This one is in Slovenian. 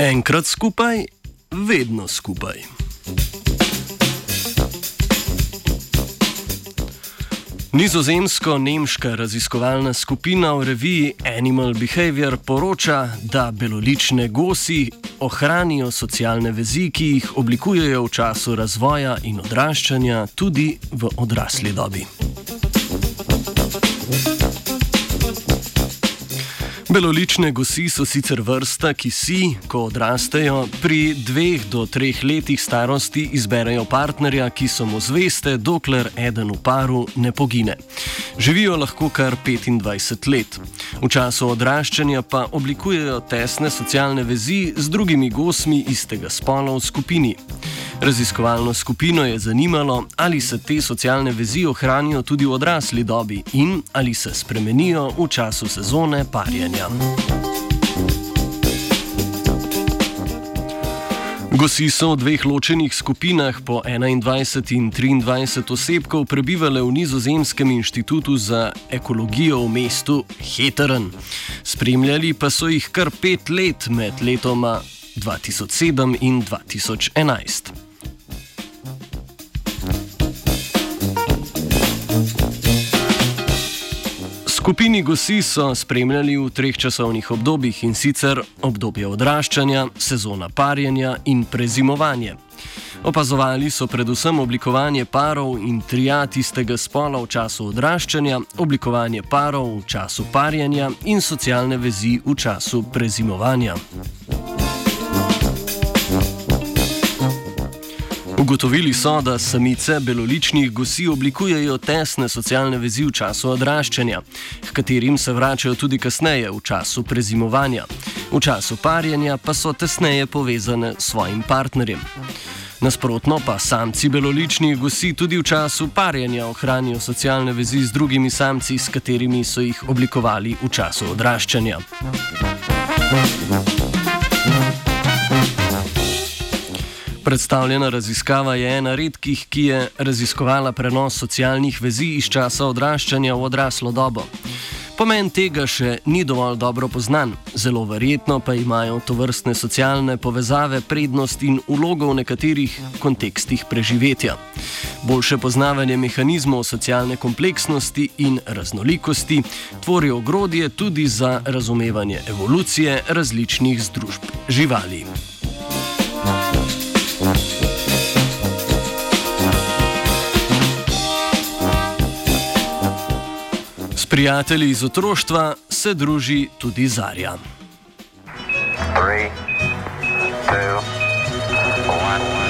Enkrat skupaj, vedno skupaj. Nizozemsko-nemška raziskovalna skupina v reviji Animal Behavior poroča, da belolične gosi ohranijo socialne vezi, ki jih oblikujejo v času razvoja in odraščanja, tudi v odrasli dobi. Belolične gosi so sicer vrsta, ki si, ko odrastejo, pri dveh do treh letih starosti izberejo partnerja, ki so mu zveste, dokler eden v paru ne pogine. Živijo lahko kar 25 let. V času odraščanja pa oblikujejo tesne socialne vezi z drugimi gosmi istega spola v skupini. Raziskovalno skupino je zanimalo, ali se te socialne vezi ohranijo tudi v odrasli dobi in ali se spremenijo v času sezone parjenja. Gosi so v dveh ločenih skupinah po 21 in 23 osebkov prebivale v Nizozemskem inštitutu za ekologijo v mestu Heteren. Spremljali pa so jih kar pet let med letoma 2007 in 2011. Skupini gosi so spremljali v treh časovnih obdobjih in sicer obdobje odraščanja, sezona parjenja in prezimovanje. Opazovali so predvsem oblikovanje parov in triat istega spola v času odraščanja, oblikovanje parov v času parjenja in socialne vezi v času prezimovanja. Ugotovili so, da samice beloličnih gosi oblikujejo tesne socialne vezi v času odraščanja, k katerim se vračajo tudi kasneje v času prezimovanja. V času parjenja pa so tesneje povezane s svojim partnerjem. Nasprotno pa samci beloličnih gosi tudi v času parjenja ohranijo socialne vezi z drugimi samci, s katerimi so jih oblikovali v času odraščanja. Predstavljena raziskava je ena redkih, ki je raziskovala prenos socialnih vezi iz časa odraščanja v odraslo dobo. Pomen tega še ni dovolj dobro poznan, zelo verjetno pa imajo to vrstne socialne povezave prednost in ulogo v nekaterih kontekstih preživetja. Boljše poznavanje mehanizmov socialne kompleksnosti in raznolikosti tvori ogrodje tudi za razumevanje evolucije različnih združb živali. prijatelji iz otroštva se druži tudi Zarja. Three, two, one.